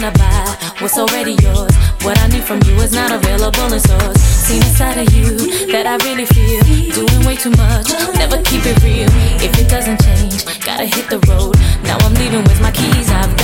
trying to buy what's already yours. What I need from you is not available in stores. Seen inside of you that I really feel. Doing way too much, never keep it real. If it doesn't change, gotta hit the road. Now I'm leaving with my keys. I've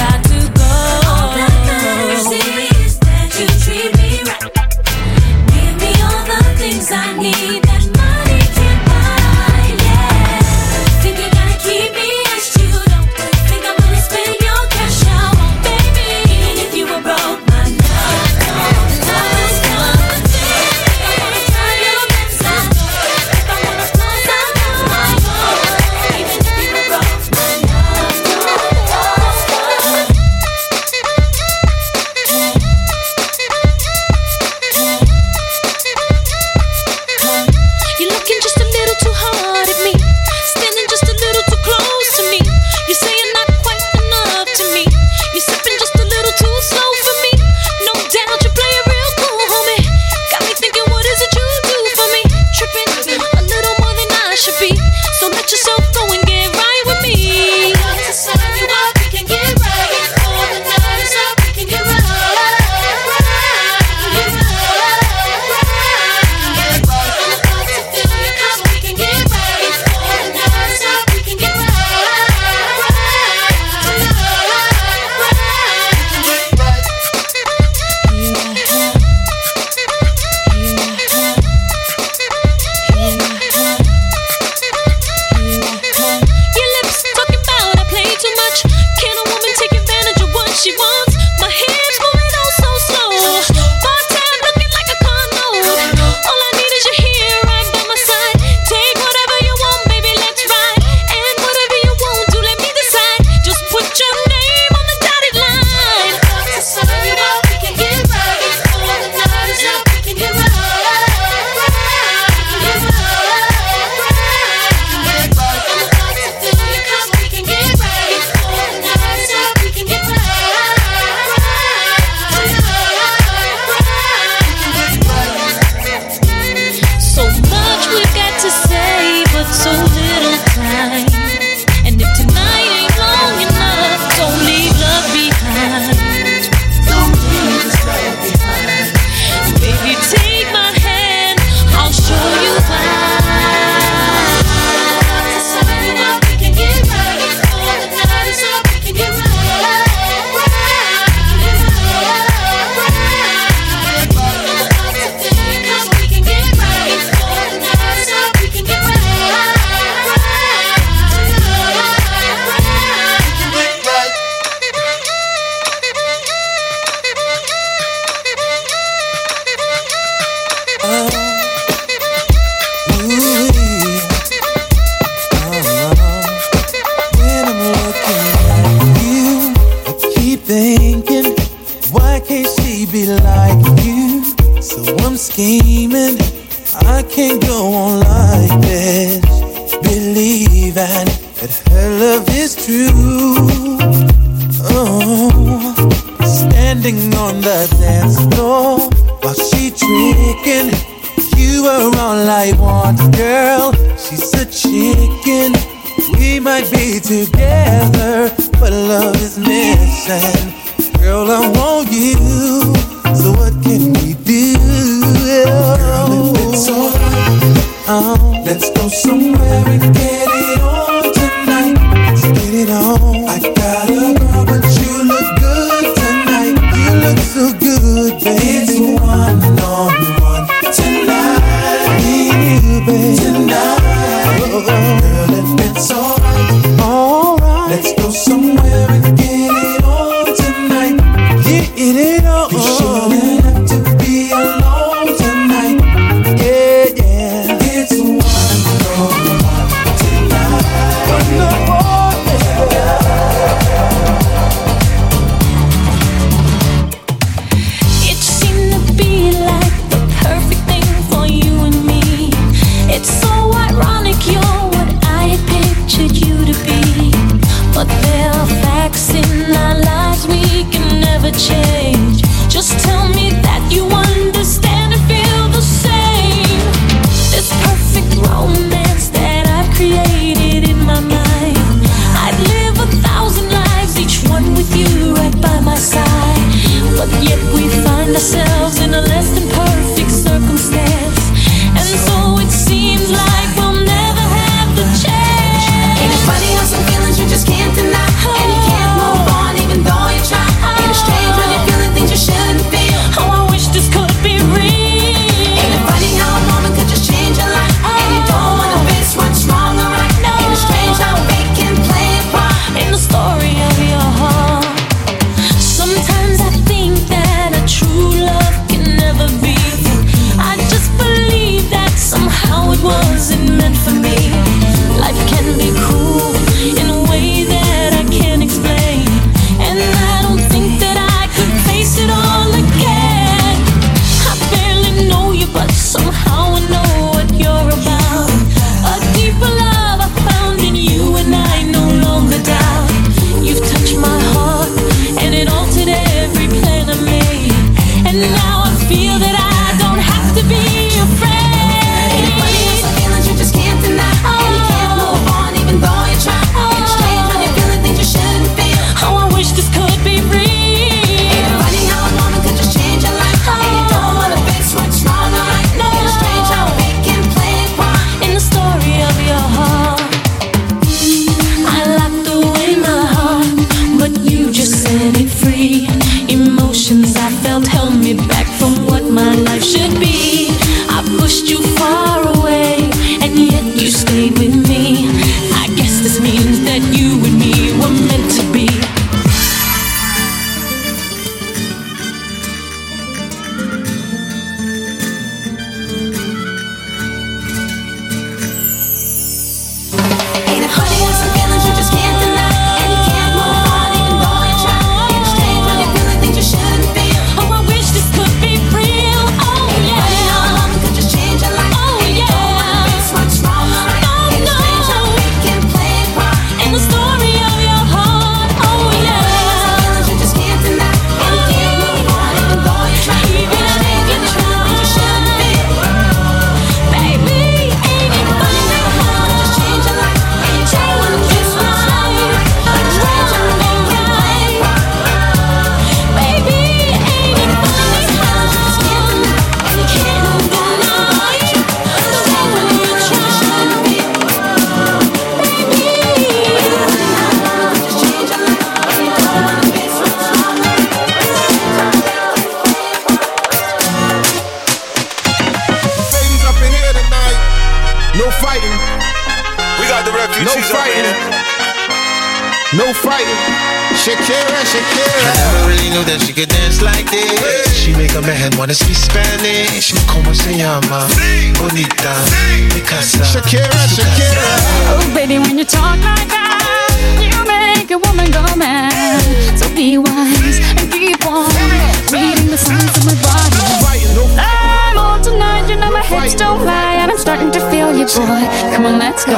soy. Come on, let's go.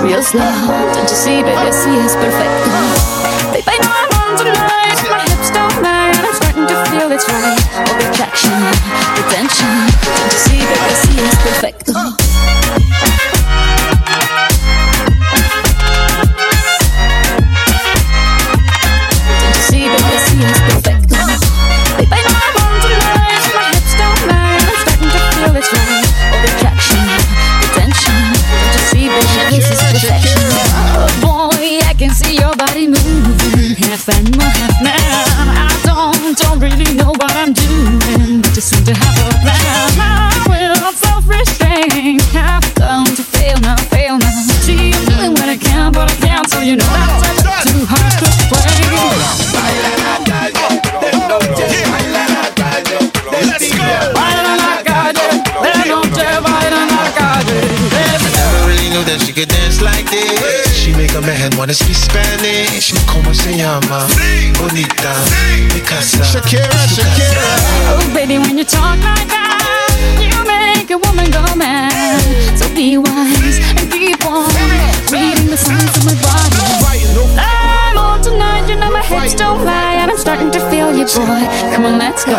Real slow. Don't you see, baby, See, it's perfect. Baby, I know I'm on tonight. My hips don't lie. I'm starting to feel it's right. All the attraction, the tension. Don't you see, baby, boy, come on, let's go.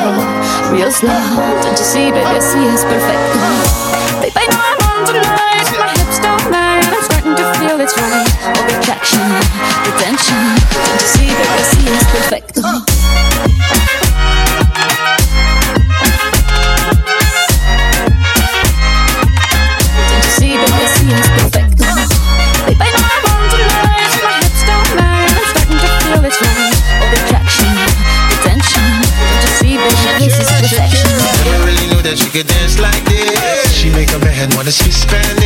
Real slow, don't you see, baby, see it's perfect. Babe, I know I'm on tonight. My hips don't lie, and I'm starting to feel it's right. All the attraction, the tension, don't you see, baby, see it's perfect. head, wanna see Spanish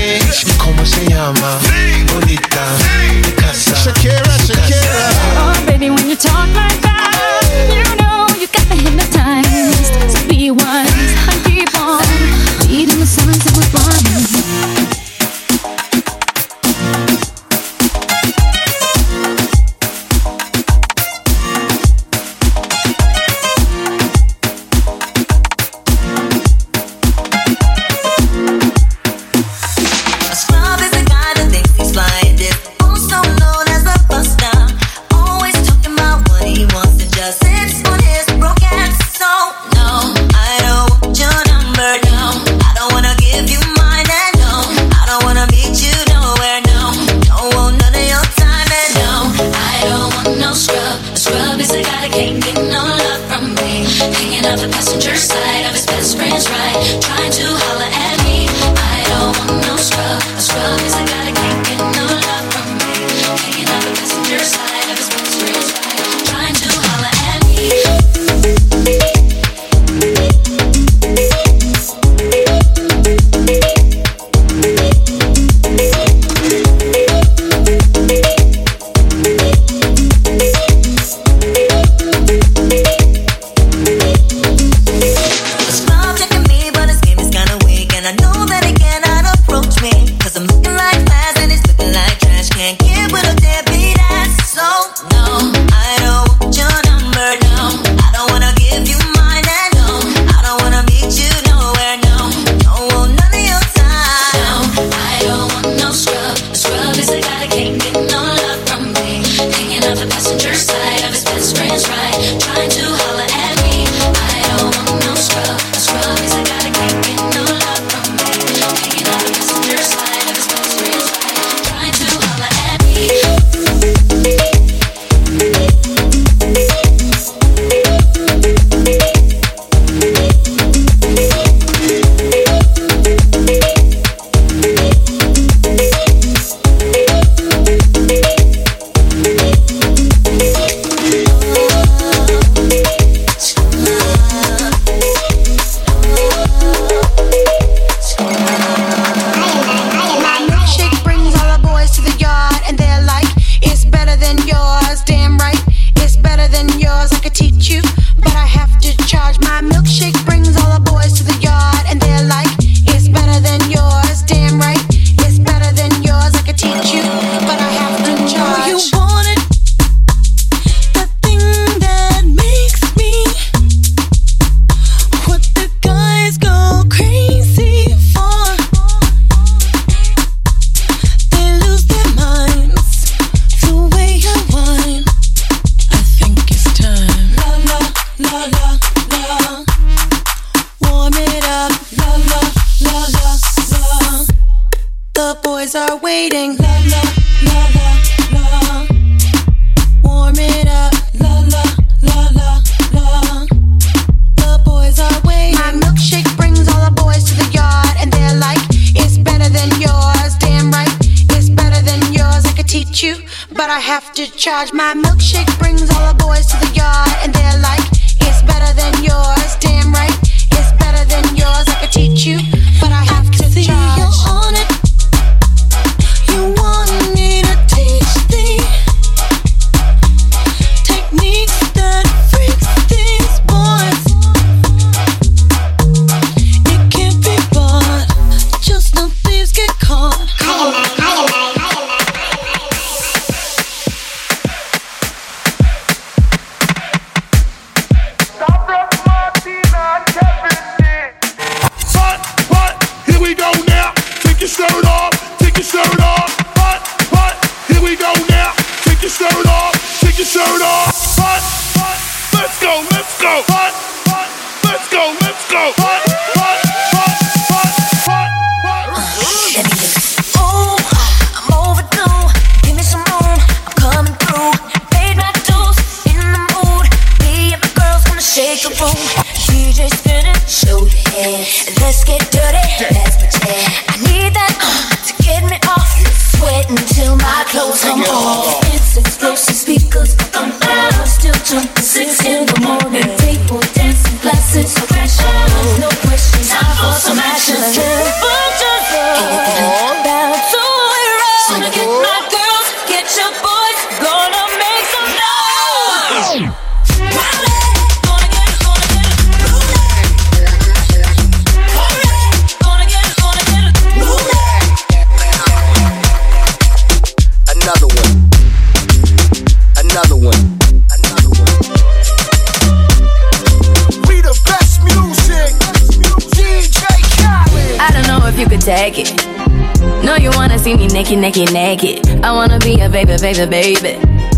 The baby.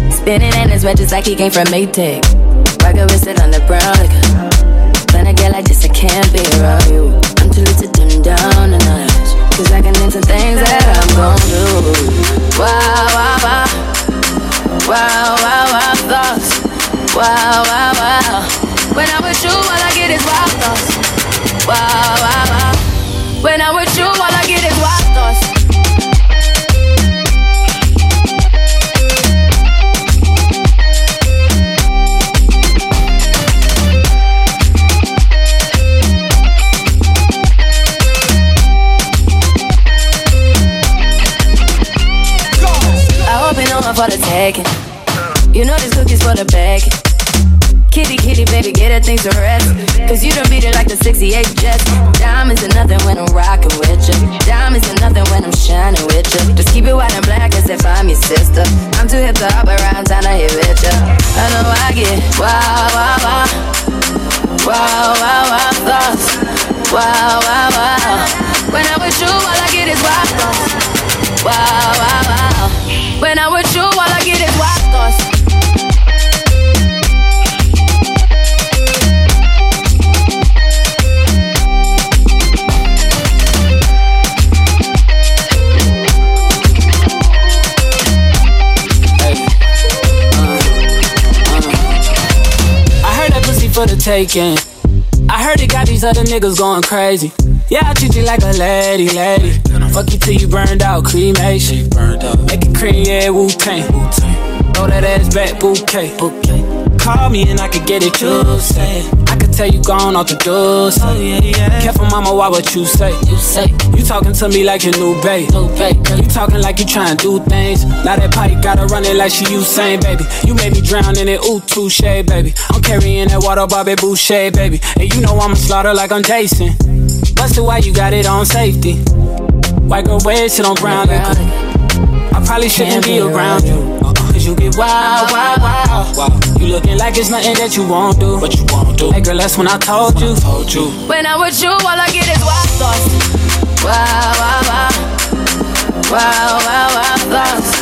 Spinning in his red just like he came from Maytag. Rocket with sit on the brown liquor. When I get like this, I can't be wrong. For the taking. I heard it got these other niggas going crazy. Yeah, I treat you like a lady, lady. Fuck you till you burned out, cremation. Make it cream, yeah, Wu Tang. Throw that ass back, bouquet. Call me and I could get it, you say. Tell you gone off the door. Oh, yeah, yeah. Careful, mama, why what you say? You say. You talking to me like your new babe. New babe. You talking like you trying to do things. Now that pipe gotta run it like she Usain, baby. You made me drown in it, ooh, touche, baby. I'm carrying that water, Bobby Boucher, baby. And you know I'ma slaughter like I'm Jason. Busted, why you got it on safety? White girl, wear shit on ground. I probably shouldn't be around you. Cause you get wild, wild, wild. Wow. You looking like it's nothing that you won't do. What you won't do. Hey girl, that's when I told you. Told you. When I'm with you, all I get is wild thoughts. Wow, wow, wow. Wow, wow, wow, thoughts.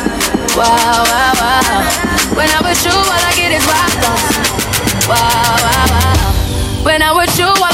Wow, wow, wow. When I'm with you, all I get is wild thoughts. Wow, wow, wow. When I'm with you, all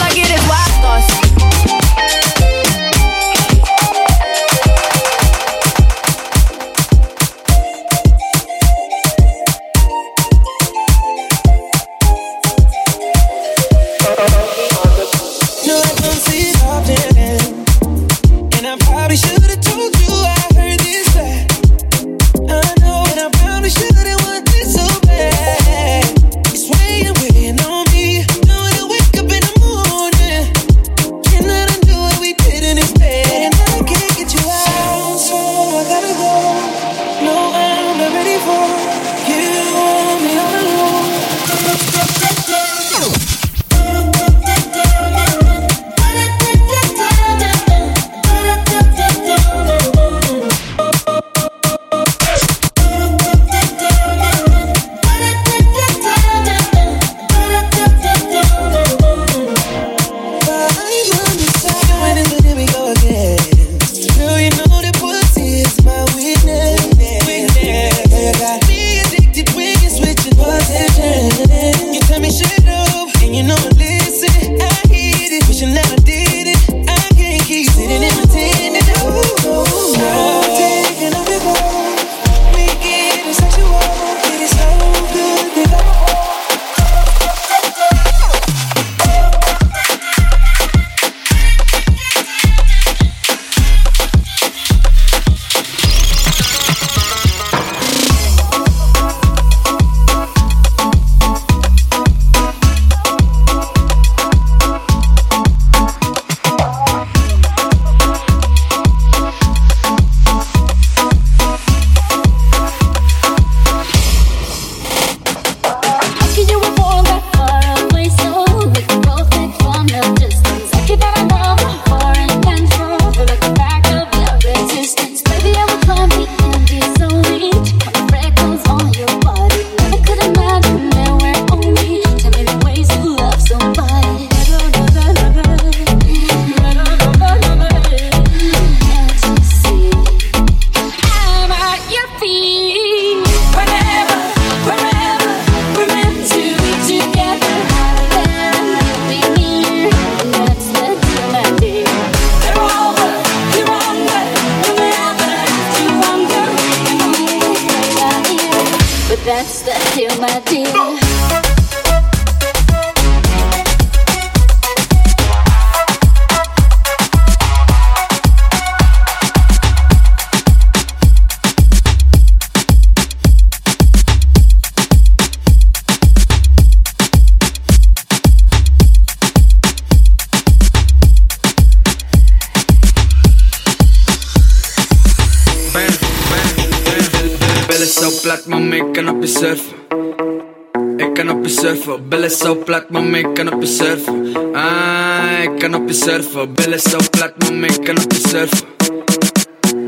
zo plat, mama, ik kan op je surfen. Ah, ik kan op je surfen, billen zo plat, mama, ik kan op je surfen.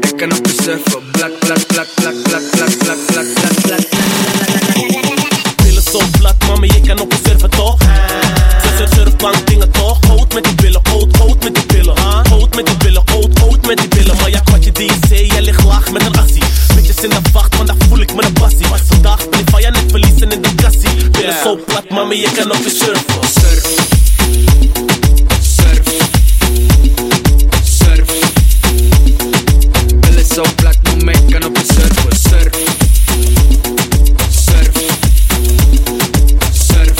Ik kan op je surfen, plat, plat, plat, plat, plat, plat, plat, plat, plat. mi je kan opet surfo Surf Surf Surf Belle so black no me kan opet Surf Surf. Surf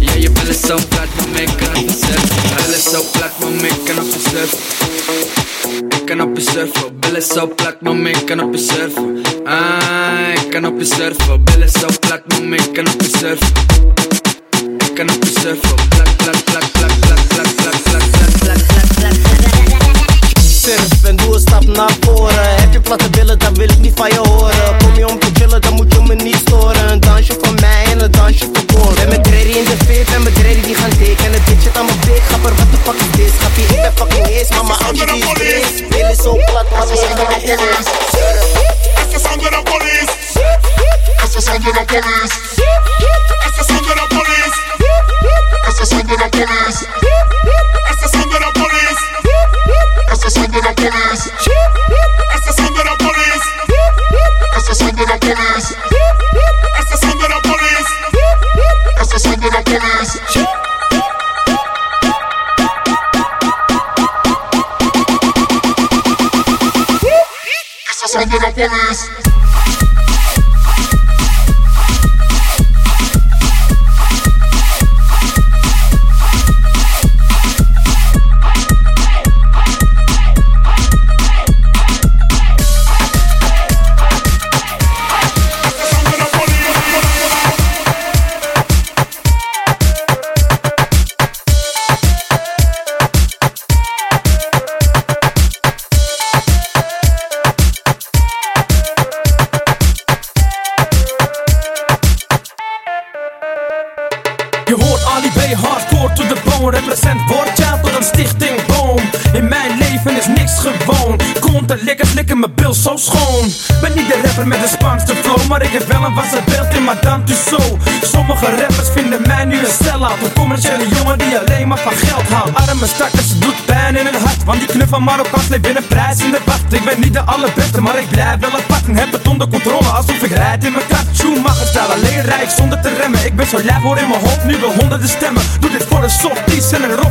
Yeah je belle so black no me kan opet surfo Belle so black no me kan opet surfo Ik kan opet so black no me kan opet surfo Ah, ik kan opet so black no me myself. I cannot be self.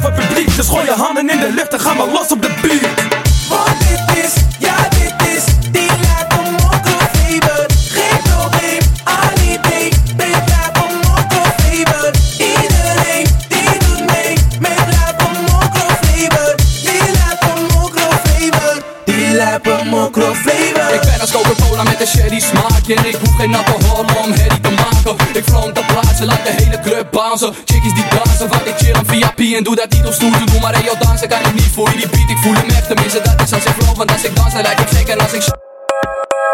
Roffe publiek. Dus gooi je handen in de lucht en ga maar los op de beat. Want dit is, ja dit is Die lijp van mokkelfever Geen probleem, Ali B Ben blij van mokkelfever Iedereen die doet mee Met lijp van mokkelfever Die lijp van mokkelfever Die lijp van mokkelfever Ik ben als Coca-Cola met een sherry smaakje En ik hoef geen alcohol om herrie te maken. Ik front op plaatsen, laat de hele club bouncen Chickies die dansen, wat ik En doe dat niet op stoel. Te doen, maar joh, dansen kan ik niet voor je die beat. Ik voel hem echt, tenminste dat is als ik flow Want als ik dans, dan lijk ik en als ik sh-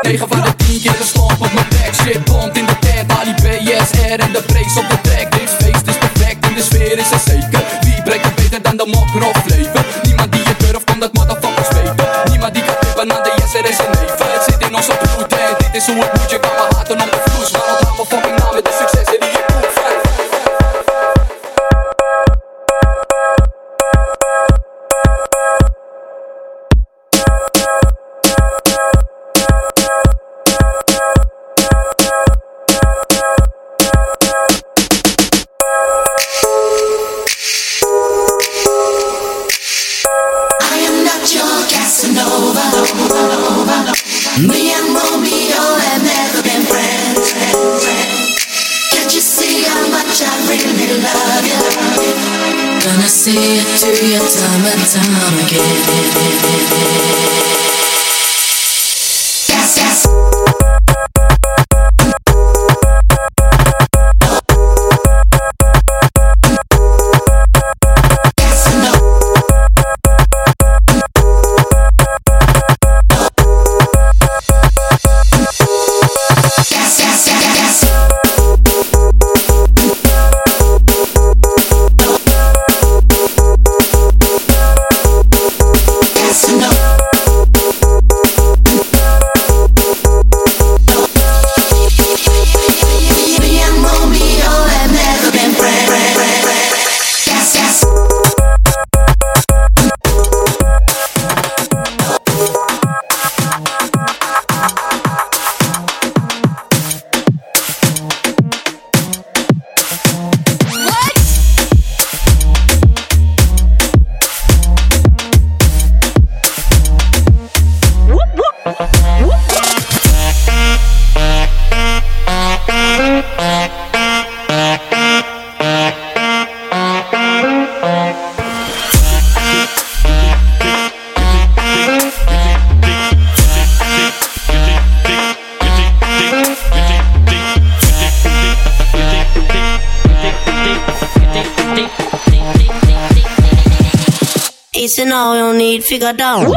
9 van de 10 keer een stomp op mijn bek Shit bond in de tent, Ali B, yes, R en de breaks op de track. Dit feest is perfect en de sfeer is er zeker. Wie breekt het beter dan de mokker of leven? Niemand die je durft, omdat motherfuckers weten Niemand die kan tippen aan de yes, er is een neven Het zit in onze bloed en dit is hoe het moet Je Gonna it time and time again. Yes, yes. And all you need, figure down.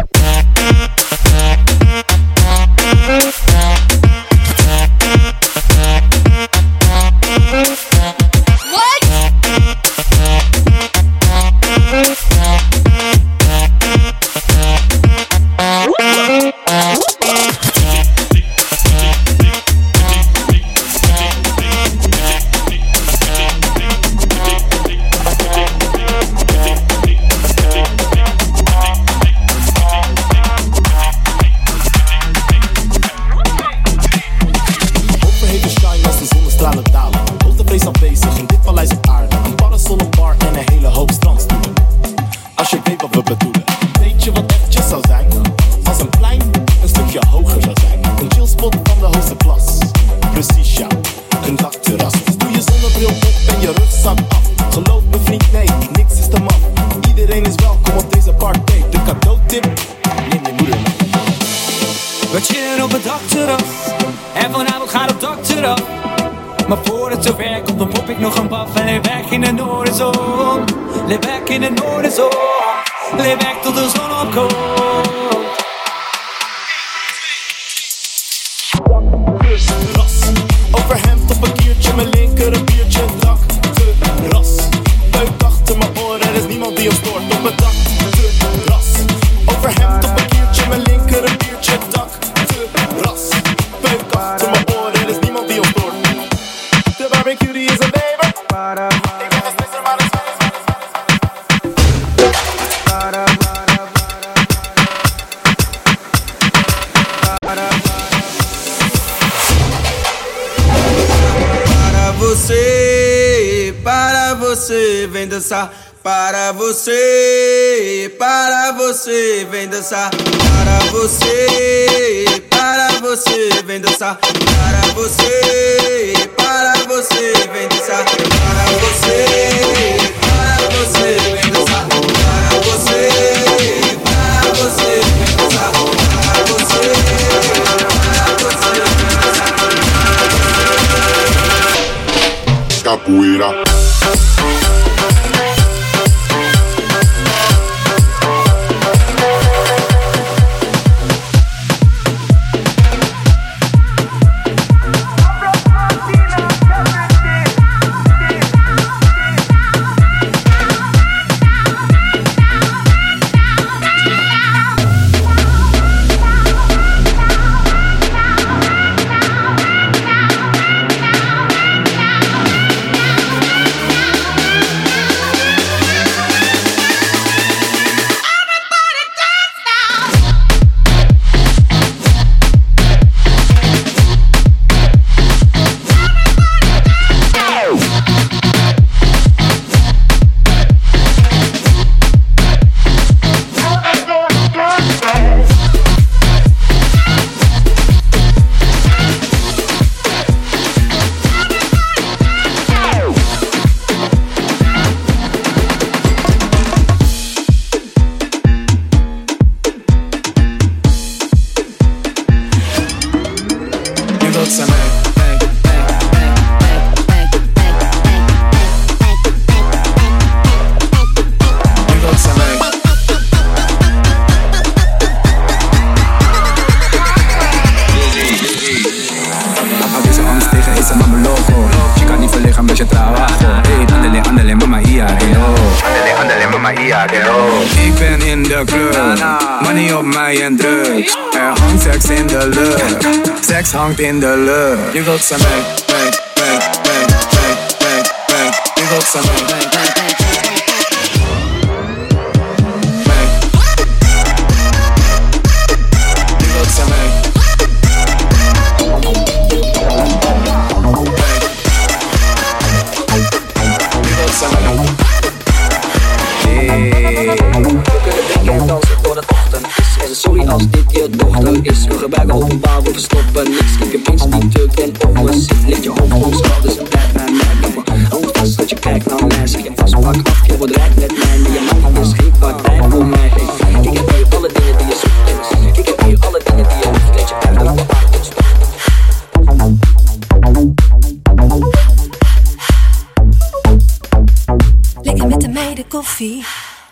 você, para você, vem dançar. Para você, para você, vem dançar. Para você, para você, vem dançar. Para você, para você, vem dançar. Para você, para você, vem dançar. Para você, para você, vem dançar. Capoeira.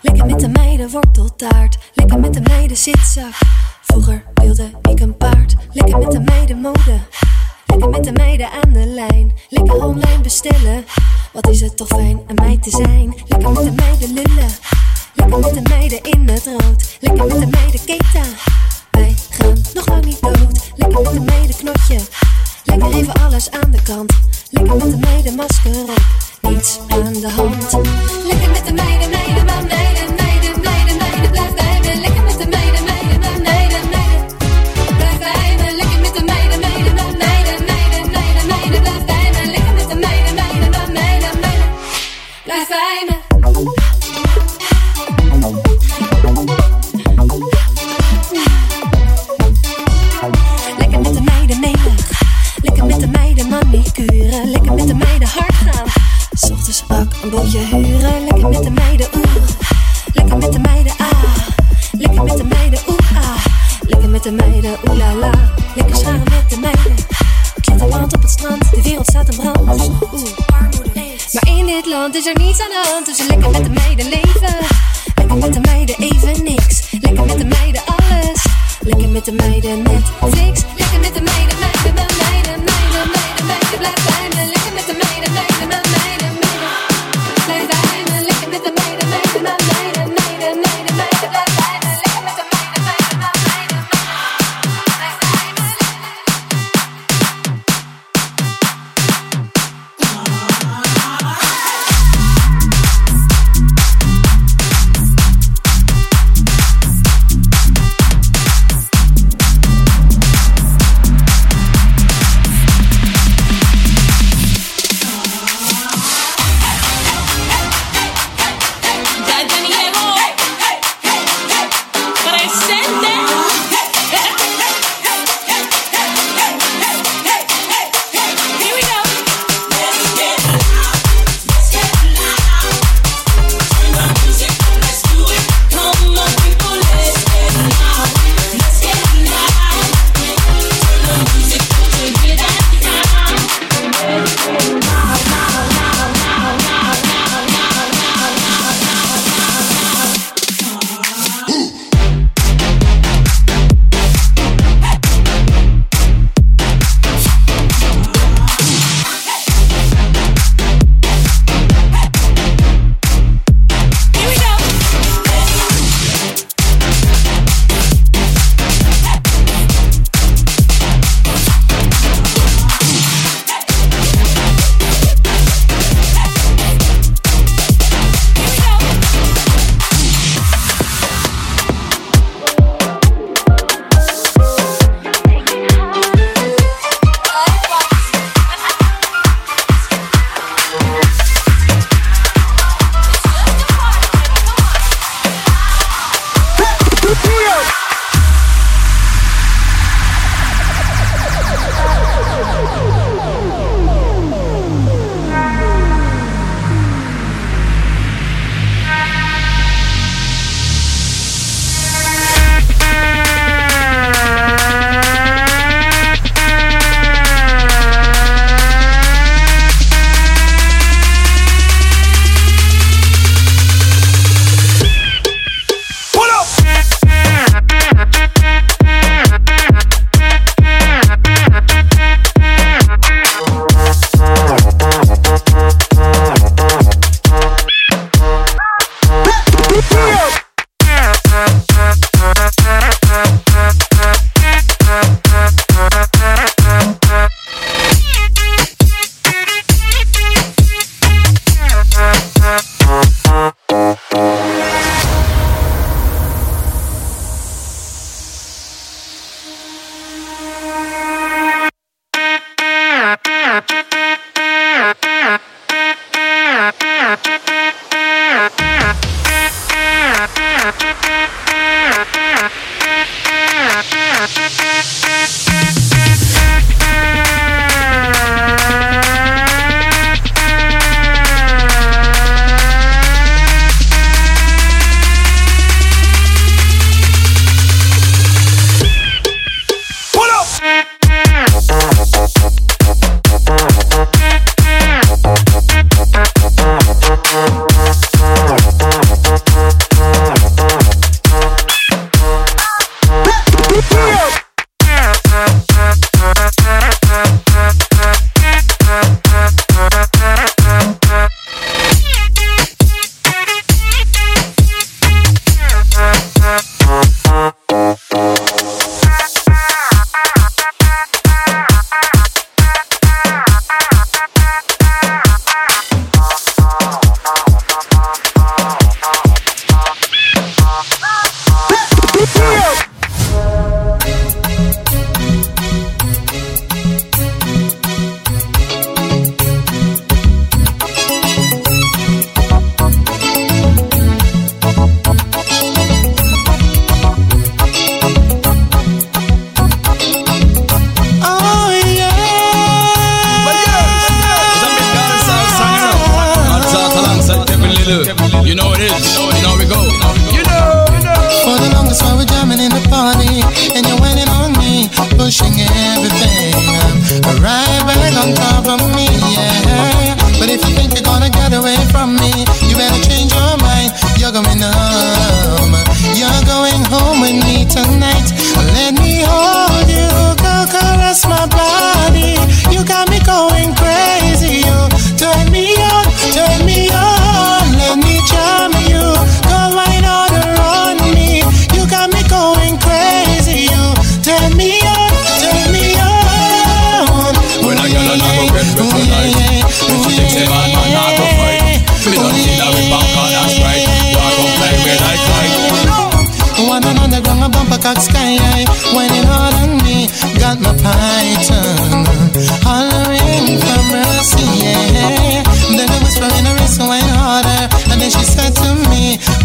Lekker met de meiden worteltaart. Lekker met de meiden zitzak. Vroeger wilde ik een paard. Lekker met de meiden mode. Lekker met de meiden aan de lijn. Lekker online bestellen. Wat is het toch fijn een meid te zijn. Lekker met de meiden lullen. Lekker met de meiden in het rood. Lekker met de meiden keten. Wij gaan nog lang niet dood. Lekker met de meiden knotje. Lekker even alles aan de kant. Lekker met de meiden masker op. Niets aan de hand. Lekker met de meiden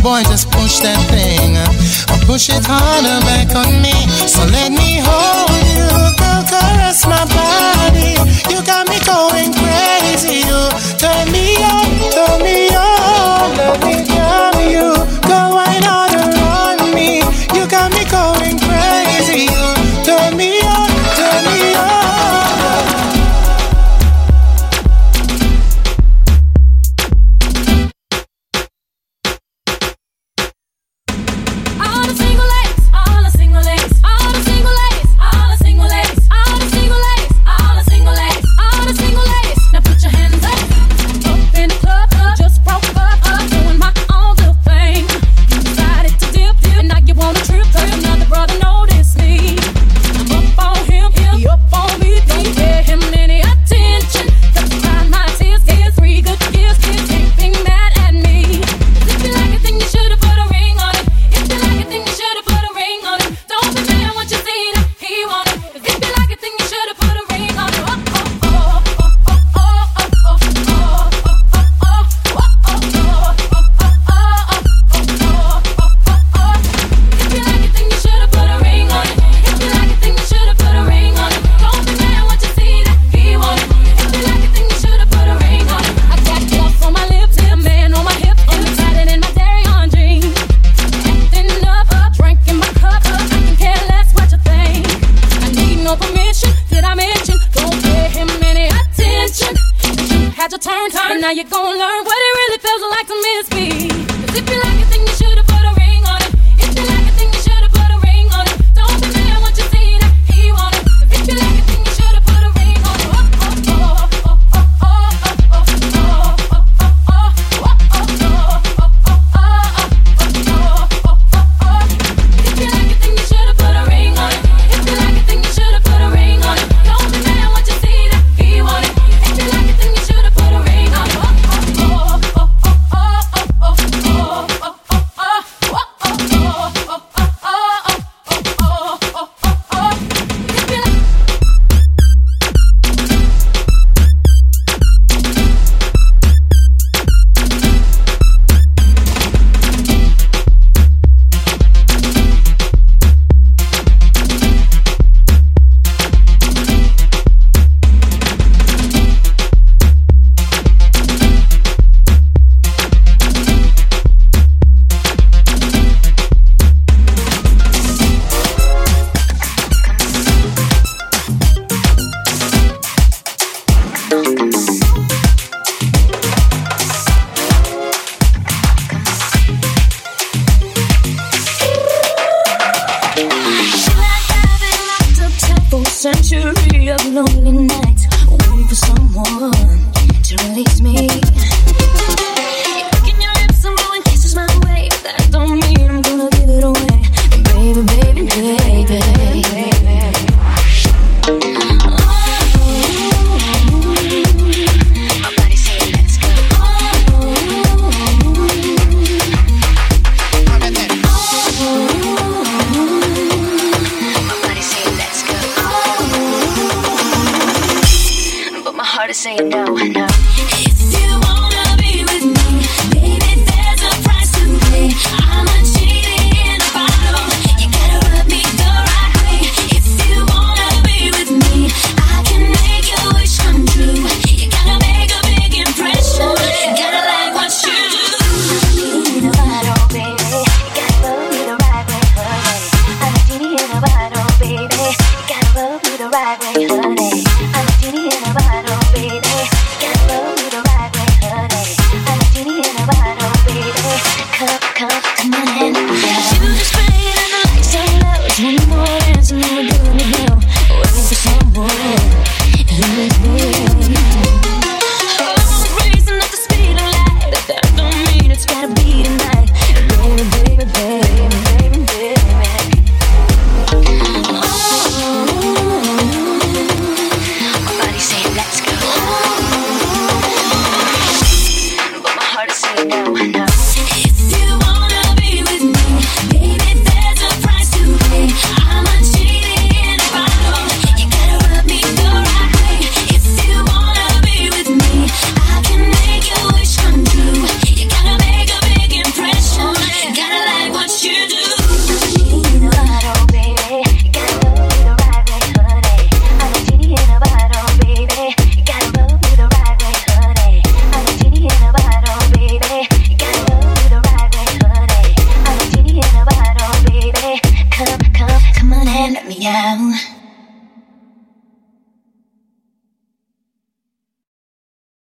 boy, just push that thing. Or push it harder back on me. So let me hold.